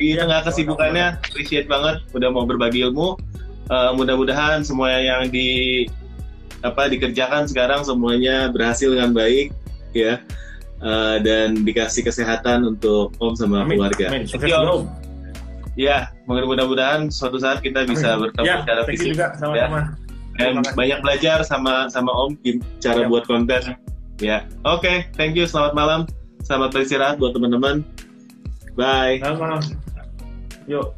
di tengah kesibukannya. Appreciate banget udah mau berbagi ilmu. Uh, mudah-mudahan semua yang di apa dikerjakan sekarang semuanya berhasil dengan baik ya uh, dan dikasih kesehatan untuk Om sama Amin. keluarga. Amin. Sukses Om. Ya, mudah-mudahan suatu saat kita bisa Amin. bertemu ya, secara fisik. Juga, sama -sama. Ya. Dan banyak belajar sama sama Om cara ya. buat konten. Ya, oke, okay, thank you. Selamat malam. Selamat beristirahat buat teman-teman. Bye. Selamat malam. Yuk.